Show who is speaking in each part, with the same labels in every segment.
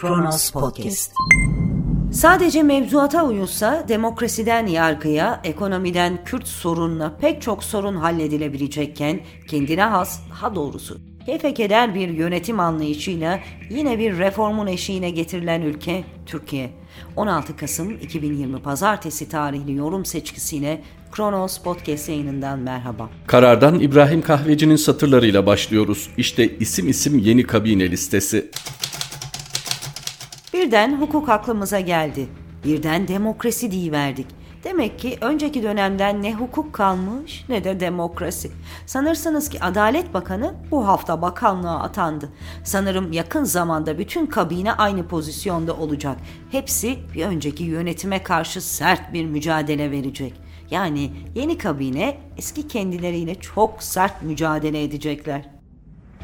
Speaker 1: Kronos Podcast. Sadece mevzuata uyulsa demokrasiden yargıya, ekonomiden Kürt sorununa pek çok sorun halledilebilecekken kendine has, daha doğrusu keyfekeder bir yönetim anlayışıyla yine bir reformun eşiğine getirilen ülke Türkiye. 16 Kasım 2020 Pazartesi tarihli yorum seçkisiyle Kronos Podcast yayınından merhaba.
Speaker 2: Karardan İbrahim Kahveci'nin satırlarıyla başlıyoruz. İşte isim isim yeni kabine listesi.
Speaker 1: Birden hukuk aklımıza geldi. Birden demokrasi diyiverdik. Demek ki önceki dönemden ne hukuk kalmış ne de demokrasi. Sanırsınız ki Adalet Bakanı bu hafta bakanlığa atandı. Sanırım yakın zamanda bütün kabine aynı pozisyonda olacak. Hepsi bir önceki yönetime karşı sert bir mücadele verecek. Yani yeni kabine eski kendileriyle çok sert mücadele edecekler.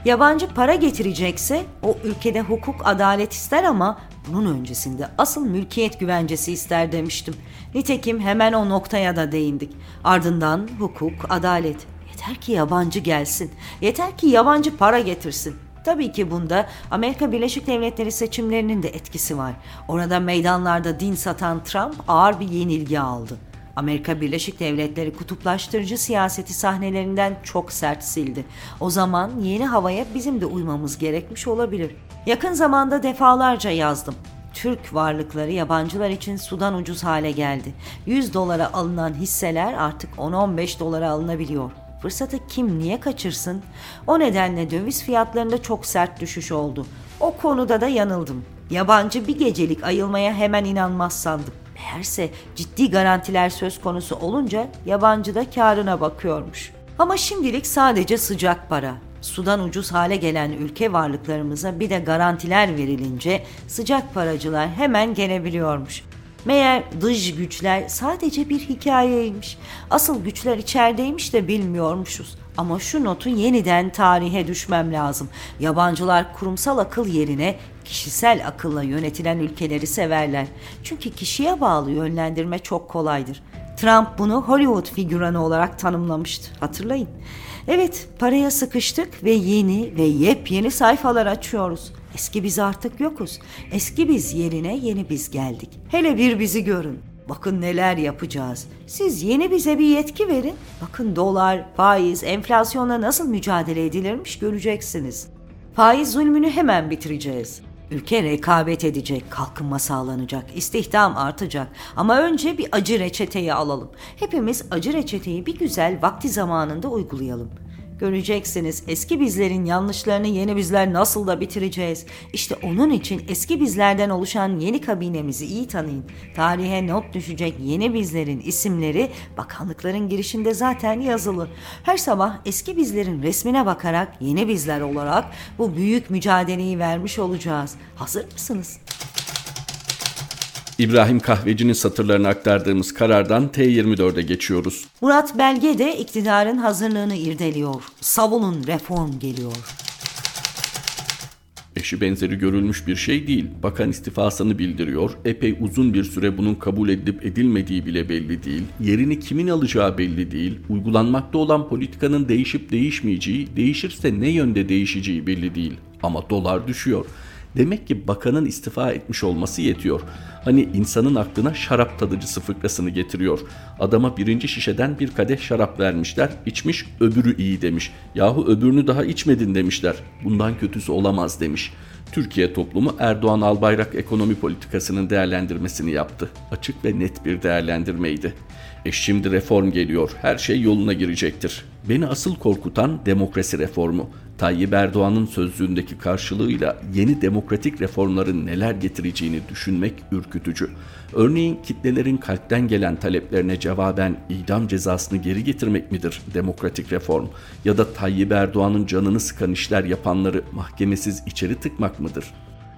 Speaker 1: Yabancı para getirecekse o ülkede hukuk adalet ister ama bunun öncesinde asıl mülkiyet güvencesi ister demiştim. Nitekim hemen o noktaya da değindik. Ardından hukuk, adalet. Yeter ki yabancı gelsin. Yeter ki yabancı para getirsin. Tabii ki bunda Amerika Birleşik Devletleri seçimlerinin de etkisi var. Orada meydanlarda din satan Trump ağır bir yenilgi aldı. Amerika Birleşik Devletleri kutuplaştırıcı siyaseti sahnelerinden çok sert sildi. O zaman yeni havaya bizim de uymamız gerekmiş olabilir. Yakın zamanda defalarca yazdım. Türk varlıkları yabancılar için sudan ucuz hale geldi. 100 dolara alınan hisseler artık 10-15 dolara alınabiliyor. Fırsatı kim niye kaçırsın? O nedenle döviz fiyatlarında çok sert düşüş oldu. O konuda da yanıldım. Yabancı bir gecelik ayılmaya hemen inanmaz sandım. Meğerse ciddi garantiler söz konusu olunca yabancı da karına bakıyormuş. Ama şimdilik sadece sıcak para. Sudan ucuz hale gelen ülke varlıklarımıza bir de garantiler verilince sıcak paracılar hemen gelebiliyormuş. Meğer dış güçler sadece bir hikayeymiş. Asıl güçler içerideymiş de bilmiyormuşuz. Ama şu notu yeniden tarihe düşmem lazım. Yabancılar kurumsal akıl yerine kişisel akılla yönetilen ülkeleri severler. Çünkü kişiye bağlı yönlendirme çok kolaydır. Trump bunu Hollywood figüranı olarak tanımlamıştı. Hatırlayın. Evet, paraya sıkıştık ve yeni ve yepyeni sayfalar açıyoruz. Eski biz artık yokuz. Eski biz yerine yeni biz geldik. Hele bir bizi görün. Bakın neler yapacağız. Siz yeni bize bir yetki verin. Bakın dolar, faiz, enflasyonla nasıl mücadele edilirmiş göreceksiniz. Faiz zulmünü hemen bitireceğiz. Ülke rekabet edecek, kalkınma sağlanacak, istihdam artacak. Ama önce bir acı reçeteyi alalım. Hepimiz acı reçeteyi bir güzel vakti zamanında uygulayalım.'' Göreceksiniz eski bizlerin yanlışlarını yeni bizler nasıl da bitireceğiz. İşte onun için eski bizlerden oluşan yeni kabinemizi iyi tanıyın. Tarihe not düşecek yeni bizlerin isimleri bakanlıkların girişinde zaten yazılı. Her sabah eski bizlerin resmine bakarak yeni bizler olarak bu büyük mücadeleyi vermiş olacağız. Hazır mısınız?
Speaker 2: İbrahim Kahveci'nin satırlarını aktardığımız karardan T24'e geçiyoruz.
Speaker 1: Murat Belge de iktidarın hazırlığını irdeliyor. Savunun reform geliyor.
Speaker 2: Eşi benzeri görülmüş bir şey değil. Bakan istifasını bildiriyor. Epey uzun bir süre bunun kabul edilip edilmediği bile belli değil. Yerini kimin alacağı belli değil. Uygulanmakta olan politikanın değişip değişmeyeceği, değişirse ne yönde değişeceği belli değil. Ama dolar düşüyor. Demek ki bakanın istifa etmiş olması yetiyor. Hani insanın aklına şarap tadıcısı fıkrasını getiriyor. Adama birinci şişeden bir kadeh şarap vermişler. içmiş öbürü iyi demiş. Yahu öbürünü daha içmedin demişler. Bundan kötüsü olamaz demiş. Türkiye toplumu Erdoğan Albayrak ekonomi politikasının değerlendirmesini yaptı. Açık ve net bir değerlendirmeydi. E şimdi reform geliyor. Her şey yoluna girecektir. Beni asıl korkutan demokrasi reformu. Tayyip Erdoğan'ın sözlüğündeki karşılığıyla yeni demokratik reformların neler getireceğini düşünmek ürkütücü. Örneğin kitlelerin kalpten gelen taleplerine cevaben idam cezasını geri getirmek midir demokratik reform? Ya da Tayyip Erdoğan'ın canını sıkan işler yapanları mahkemesiz içeri tıkmak mıdır?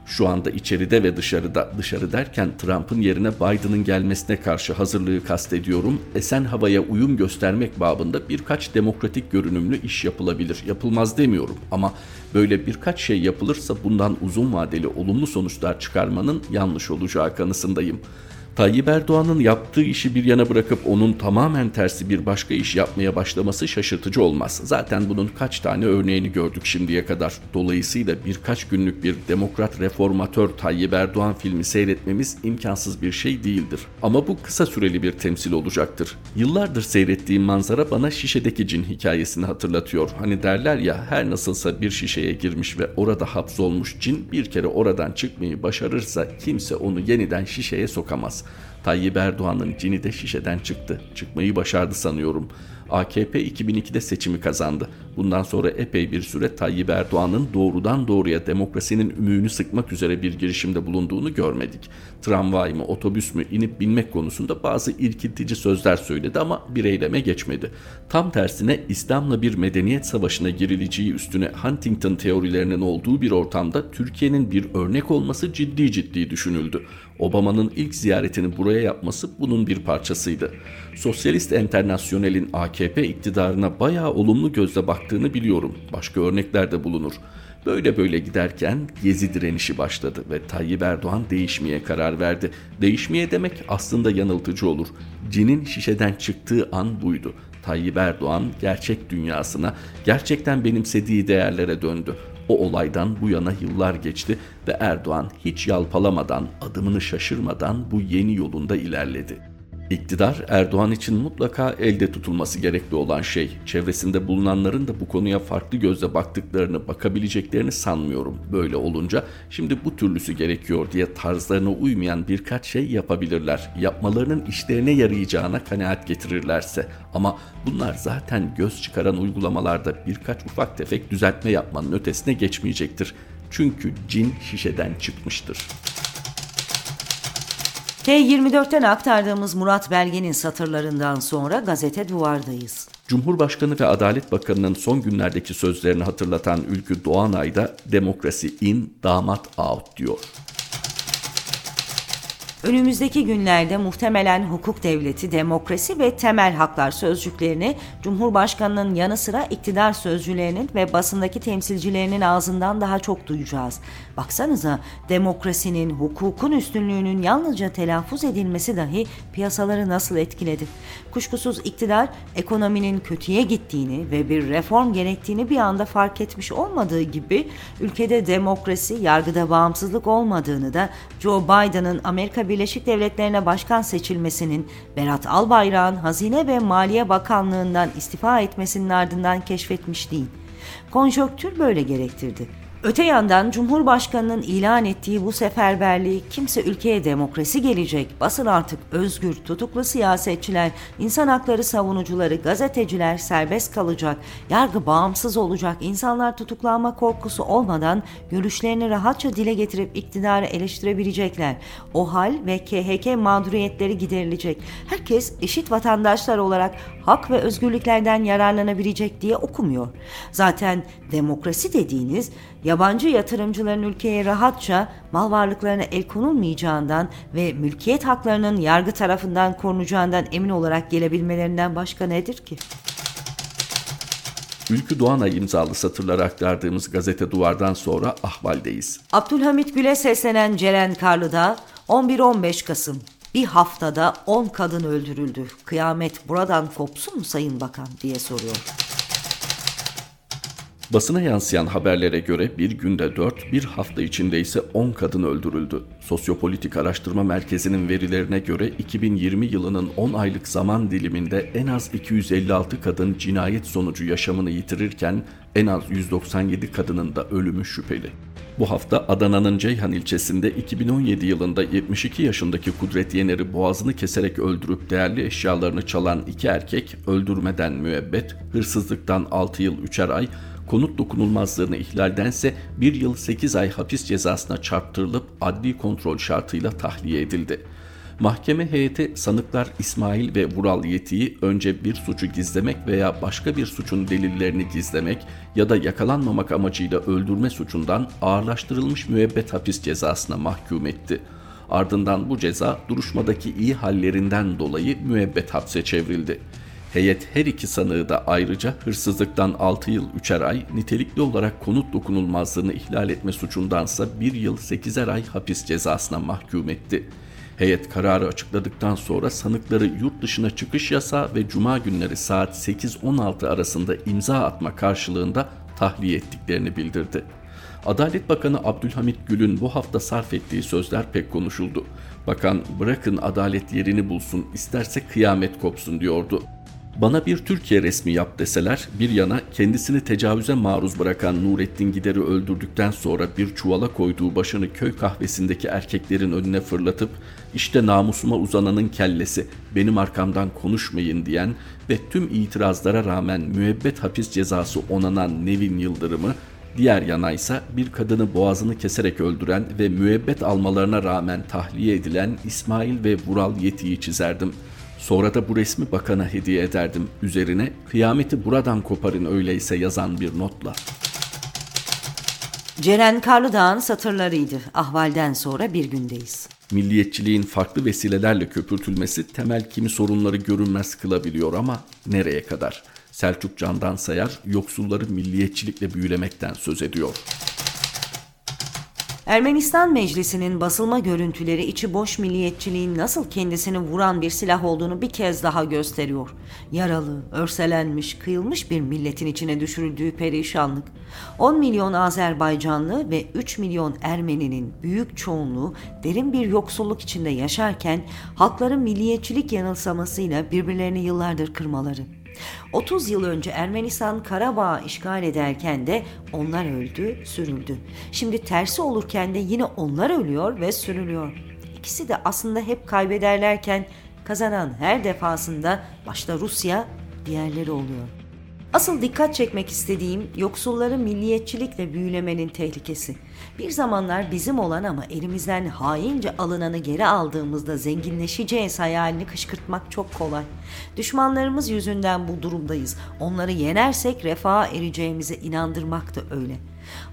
Speaker 2: Şu anda içeride ve dışarıda, dışarı derken Trump'ın yerine Biden'ın gelmesine karşı hazırlığı kastediyorum. Esen havaya uyum göstermek babında birkaç demokratik görünümlü iş yapılabilir. Yapılmaz demiyorum ama böyle birkaç şey yapılırsa bundan uzun vadeli olumlu sonuçlar çıkarmanın yanlış olacağı kanısındayım. Tayyip Erdoğan'ın yaptığı işi bir yana bırakıp onun tamamen tersi bir başka iş yapmaya başlaması şaşırtıcı olmaz. Zaten bunun kaç tane örneğini gördük şimdiye kadar. Dolayısıyla birkaç günlük bir demokrat reformatör Tayyip Erdoğan filmi seyretmemiz imkansız bir şey değildir. Ama bu kısa süreli bir temsil olacaktır. Yıllardır seyrettiğim manzara bana şişedeki cin hikayesini hatırlatıyor. Hani derler ya her nasılsa bir şişeye girmiş ve orada hapsolmuş cin bir kere oradan çıkmayı başarırsa kimse onu yeniden şişeye sokamaz. Tayyip Erdoğan'ın cini de şişeden çıktı. Çıkmayı başardı sanıyorum. AKP 2002'de seçimi kazandı. Bundan sonra epey bir süre Tayyip Erdoğan'ın doğrudan doğruya demokrasinin ümüğünü sıkmak üzere bir girişimde bulunduğunu görmedik. Tramvay mı, otobüs mü inip binmek konusunda bazı irkiltici sözler söyledi ama bir eyleme geçmedi. Tam tersine İslam'la bir medeniyet savaşına girileceği üstüne Huntington teorilerinin olduğu bir ortamda Türkiye'nin bir örnek olması ciddi ciddi düşünüldü. Obama'nın ilk ziyaretini buraya yapması bunun bir parçasıydı. Sosyalist Enternasyonel'in AKP iktidarına bayağı olumlu gözle baktığını biliyorum. Başka örnekler de bulunur. Böyle böyle giderken Gezi direnişi başladı ve Tayyip Erdoğan değişmeye karar verdi. Değişmeye demek aslında yanıltıcı olur. Cinin şişeden çıktığı an buydu. Tayyip Erdoğan gerçek dünyasına, gerçekten benimsediği değerlere döndü. O olaydan bu yana yıllar geçti ve Erdoğan hiç yalpalamadan, adımını şaşırmadan bu yeni yolunda ilerledi. İktidar Erdoğan için mutlaka elde tutulması gerekli olan şey. Çevresinde bulunanların da bu konuya farklı gözle baktıklarını, bakabileceklerini sanmıyorum. Böyle olunca şimdi bu türlüsü gerekiyor diye tarzlarına uymayan birkaç şey yapabilirler. Yapmalarının işlerine yarayacağına kanaat getirirlerse. Ama bunlar zaten göz çıkaran uygulamalarda birkaç ufak tefek düzeltme yapmanın ötesine geçmeyecektir. Çünkü cin şişeden çıkmıştır.
Speaker 1: T24'ten aktardığımız Murat Belge'nin satırlarından sonra gazete duvardayız.
Speaker 2: Cumhurbaşkanı ve Adalet Bakanı'nın son günlerdeki sözlerini hatırlatan Ülkü Doğanay da demokrasi in, damat out diyor.
Speaker 1: Önümüzdeki günlerde muhtemelen hukuk devleti, demokrasi ve temel haklar sözcüklerini Cumhurbaşkanının yanı sıra iktidar sözcülerinin ve basındaki temsilcilerinin ağzından daha çok duyacağız. Baksanıza demokrasinin, hukukun üstünlüğünün yalnızca telaffuz edilmesi dahi piyasaları nasıl etkiledi? Kuşkusuz iktidar ekonominin kötüye gittiğini ve bir reform gerektiğini bir anda fark etmiş olmadığı gibi ülkede demokrasi, yargıda bağımsızlık olmadığını da Joe Biden'ın Amerika Birleşik Devletleri'ne başkan seçilmesinin Berat Albayrak'ın Hazine ve Maliye Bakanlığından istifa etmesinin ardından keşfetmiş değil. Konjonktür böyle gerektirdi. Öte yandan Cumhurbaşkanı'nın ilan ettiği bu seferberliği kimse ülkeye demokrasi gelecek, basın artık özgür, tutuklu siyasetçiler, insan hakları savunucuları, gazeteciler serbest kalacak, yargı bağımsız olacak, insanlar tutuklanma korkusu olmadan görüşlerini rahatça dile getirip iktidarı eleştirebilecekler. O hal ve KHK mağduriyetleri giderilecek. Herkes eşit vatandaşlar olarak hak ve özgürlüklerden yararlanabilecek diye okumuyor. Zaten demokrasi dediğiniz yabancı yatırımcıların ülkeye rahatça mal varlıklarına el konulmayacağından ve mülkiyet haklarının yargı tarafından korunacağından emin olarak gelebilmelerinden başka nedir ki?
Speaker 2: Ülkü Doğanay imzalı satırları aktardığımız gazete duvardan sonra ahvaldeyiz.
Speaker 1: Abdülhamit Gül'e seslenen Ceren Karlı'da 11-15 Kasım bir haftada 10 kadın öldürüldü. Kıyamet buradan kopsun mu Sayın Bakan diye soruyor.
Speaker 2: Basına yansıyan haberlere göre bir günde 4, bir hafta içinde ise 10 kadın öldürüldü. Sosyopolitik Araştırma Merkezi'nin verilerine göre 2020 yılının 10 aylık zaman diliminde en az 256 kadın cinayet sonucu yaşamını yitirirken en az 197 kadının da ölümü şüpheli. Bu hafta Adana'nın Ceyhan ilçesinde 2017 yılında 72 yaşındaki Kudret Yener'i boğazını keserek öldürüp değerli eşyalarını çalan iki erkek öldürmeden müebbet, hırsızlıktan 6 yıl 3'er ay, konut dokunulmazlığını ihlaldense 1 yıl 8 ay hapis cezasına çarptırılıp adli kontrol şartıyla tahliye edildi. Mahkeme heyeti sanıklar İsmail ve Vural Yeti'yi önce bir suçu gizlemek veya başka bir suçun delillerini gizlemek ya da yakalanmamak amacıyla öldürme suçundan ağırlaştırılmış müebbet hapis cezasına mahkum etti. Ardından bu ceza duruşmadaki iyi hallerinden dolayı müebbet hapse çevrildi. Heyet her iki sanığı da ayrıca hırsızlıktan 6 yıl 3'er ay, nitelikli olarak konut dokunulmazlığını ihlal etme suçundansa 1 yıl 8'er ay hapis cezasına mahkum etti. Heyet kararı açıkladıktan sonra sanıkları yurt dışına çıkış yasağı ve cuma günleri saat 8-16 arasında imza atma karşılığında tahliye ettiklerini bildirdi. Adalet Bakanı Abdülhamit Gül'ün bu hafta sarf ettiği sözler pek konuşuldu. Bakan bırakın adalet yerini bulsun isterse kıyamet kopsun diyordu. Bana bir Türkiye resmi yap deseler bir yana kendisini tecavüze maruz bırakan Nurettin Gider'i öldürdükten sonra bir çuvala koyduğu başını köy kahvesindeki erkeklerin önüne fırlatıp işte namusuma uzananın kellesi benim arkamdan konuşmayın diyen ve tüm itirazlara rağmen müebbet hapis cezası onanan Nevin Yıldırım'ı Diğer yana ise bir kadını boğazını keserek öldüren ve müebbet almalarına rağmen tahliye edilen İsmail ve Vural Yeti'yi çizerdim. Sonra da bu resmi bakana hediye ederdim. Üzerine kıyameti buradan koparın öyleyse yazan bir notla.
Speaker 1: Ceren Karlıdağ'ın satırlarıydı. Ahvalden sonra bir gündeyiz.
Speaker 2: Milliyetçiliğin farklı vesilelerle köpürtülmesi temel kimi sorunları görünmez kılabiliyor ama nereye kadar? Selçuk Candan Sayar yoksulları milliyetçilikle büyülemekten söz ediyor.
Speaker 1: Ermenistan Meclisi'nin basılma görüntüleri içi boş milliyetçiliğin nasıl kendisini vuran bir silah olduğunu bir kez daha gösteriyor. Yaralı, örselenmiş, kıyılmış bir milletin içine düşürüldüğü perişanlık. 10 milyon Azerbaycanlı ve 3 milyon Ermeninin büyük çoğunluğu derin bir yoksulluk içinde yaşarken halkların milliyetçilik yanılsamasıyla birbirlerini yıllardır kırmaları. 30 yıl önce Ermenistan Karabağ işgal ederken de onlar öldü, sürüldü. Şimdi tersi olurken de yine onlar ölüyor ve sürülüyor. İkisi de aslında hep kaybederlerken kazanan her defasında başta Rusya, diğerleri oluyor. Asıl dikkat çekmek istediğim yoksulları milliyetçilikle büyülemenin tehlikesi. Bir zamanlar bizim olan ama elimizden haince alınanı geri aldığımızda zenginleşeceğiz hayalini kışkırtmak çok kolay. Düşmanlarımız yüzünden bu durumdayız. Onları yenersek refaha ereceğimize inandırmak da öyle.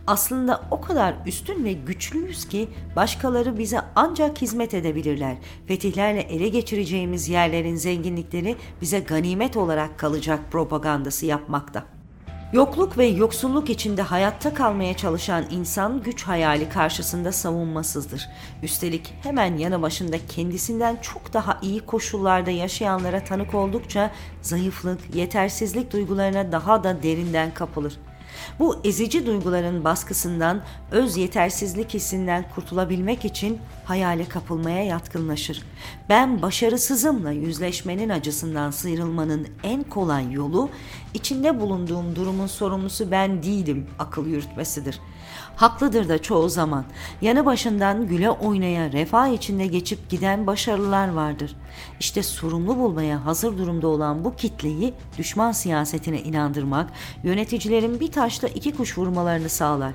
Speaker 1: Aslında o kadar üstün ve güçlüyüz ki başkaları bize ancak hizmet edebilirler. Fetihlerle ele geçireceğimiz yerlerin zenginlikleri bize ganimet olarak kalacak propagandası yapmakta. Yokluk ve yoksulluk içinde hayatta kalmaya çalışan insan güç hayali karşısında savunmasızdır. Üstelik hemen yanı başında kendisinden çok daha iyi koşullarda yaşayanlara tanık oldukça zayıflık, yetersizlik duygularına daha da derinden kapılır. Bu ezici duyguların baskısından, öz yetersizlik hissinden kurtulabilmek için hayale kapılmaya yatkınlaşır. Ben başarısızımla yüzleşmenin acısından sıyrılmanın en kolay yolu içinde bulunduğum durumun sorumlusu ben değilim akıl yürütmesidir. Haklıdır da çoğu zaman. Yanı başından güle oynaya refah içinde geçip giden başarılar vardır. İşte sorumlu bulmaya hazır durumda olan bu kitleyi düşman siyasetine inandırmak, yöneticilerin bir taşla iki kuş vurmalarını sağlar.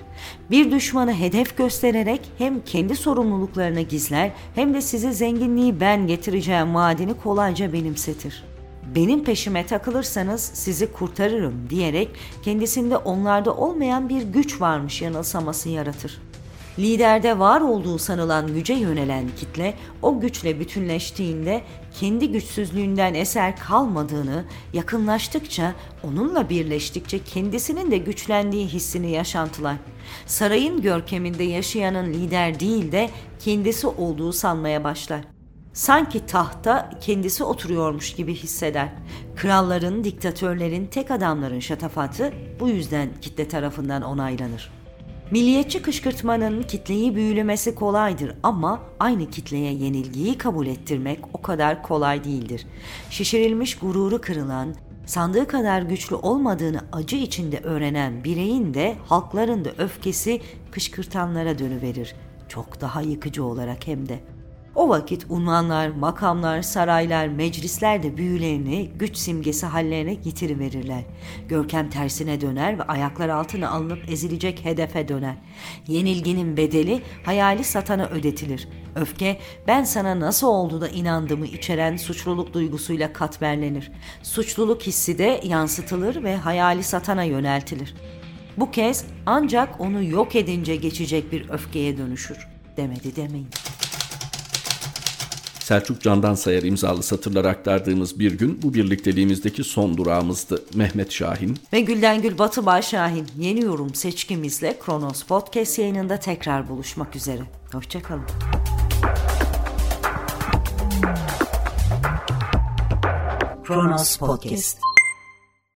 Speaker 1: Bir düşmanı hedef göstererek hem kendi sorumluluklarını gizler hem de size zenginliği ben getireceğim vaadini kolayca benimsetir benim peşime takılırsanız sizi kurtarırım diyerek kendisinde onlarda olmayan bir güç varmış yanılsaması yaratır. Liderde var olduğu sanılan güce yönelen kitle o güçle bütünleştiğinde kendi güçsüzlüğünden eser kalmadığını, yakınlaştıkça onunla birleştikçe kendisinin de güçlendiği hissini yaşantılar. Sarayın görkeminde yaşayanın lider değil de kendisi olduğu sanmaya başlar sanki tahta kendisi oturuyormuş gibi hisseder. Kralların, diktatörlerin, tek adamların şatafatı bu yüzden kitle tarafından onaylanır. Milliyetçi kışkırtmanın kitleyi büyülemesi kolaydır ama aynı kitleye yenilgiyi kabul ettirmek o kadar kolay değildir. Şişirilmiş gururu kırılan, sandığı kadar güçlü olmadığını acı içinde öğrenen bireyin de halkların da öfkesi kışkırtanlara dönüverir. Çok daha yıkıcı olarak hem de. O vakit unvanlar, makamlar, saraylar, meclisler de büyülerini güç simgesi hallerine getiriverirler. Görkem tersine döner ve ayaklar altına alınıp ezilecek hedefe döner. Yenilginin bedeli hayali satana ödetilir. Öfke ben sana nasıl oldu da inandığımı içeren suçluluk duygusuyla katmerlenir. Suçluluk hissi de yansıtılır ve hayali satana yöneltilir. Bu kez ancak onu yok edince geçecek bir öfkeye dönüşür. Demedi demeyin.
Speaker 2: Selçuk Candan Sayar imzalı satırlar aktardığımız bir gün bu birlikteliğimizdeki son durağımızdı. Mehmet Şahin
Speaker 1: ve Gülden Gül Batıbay Şahin yeni yorum seçkimizle Kronos Podcast yayınında tekrar buluşmak üzere. Hoşçakalın. Kronos Podcast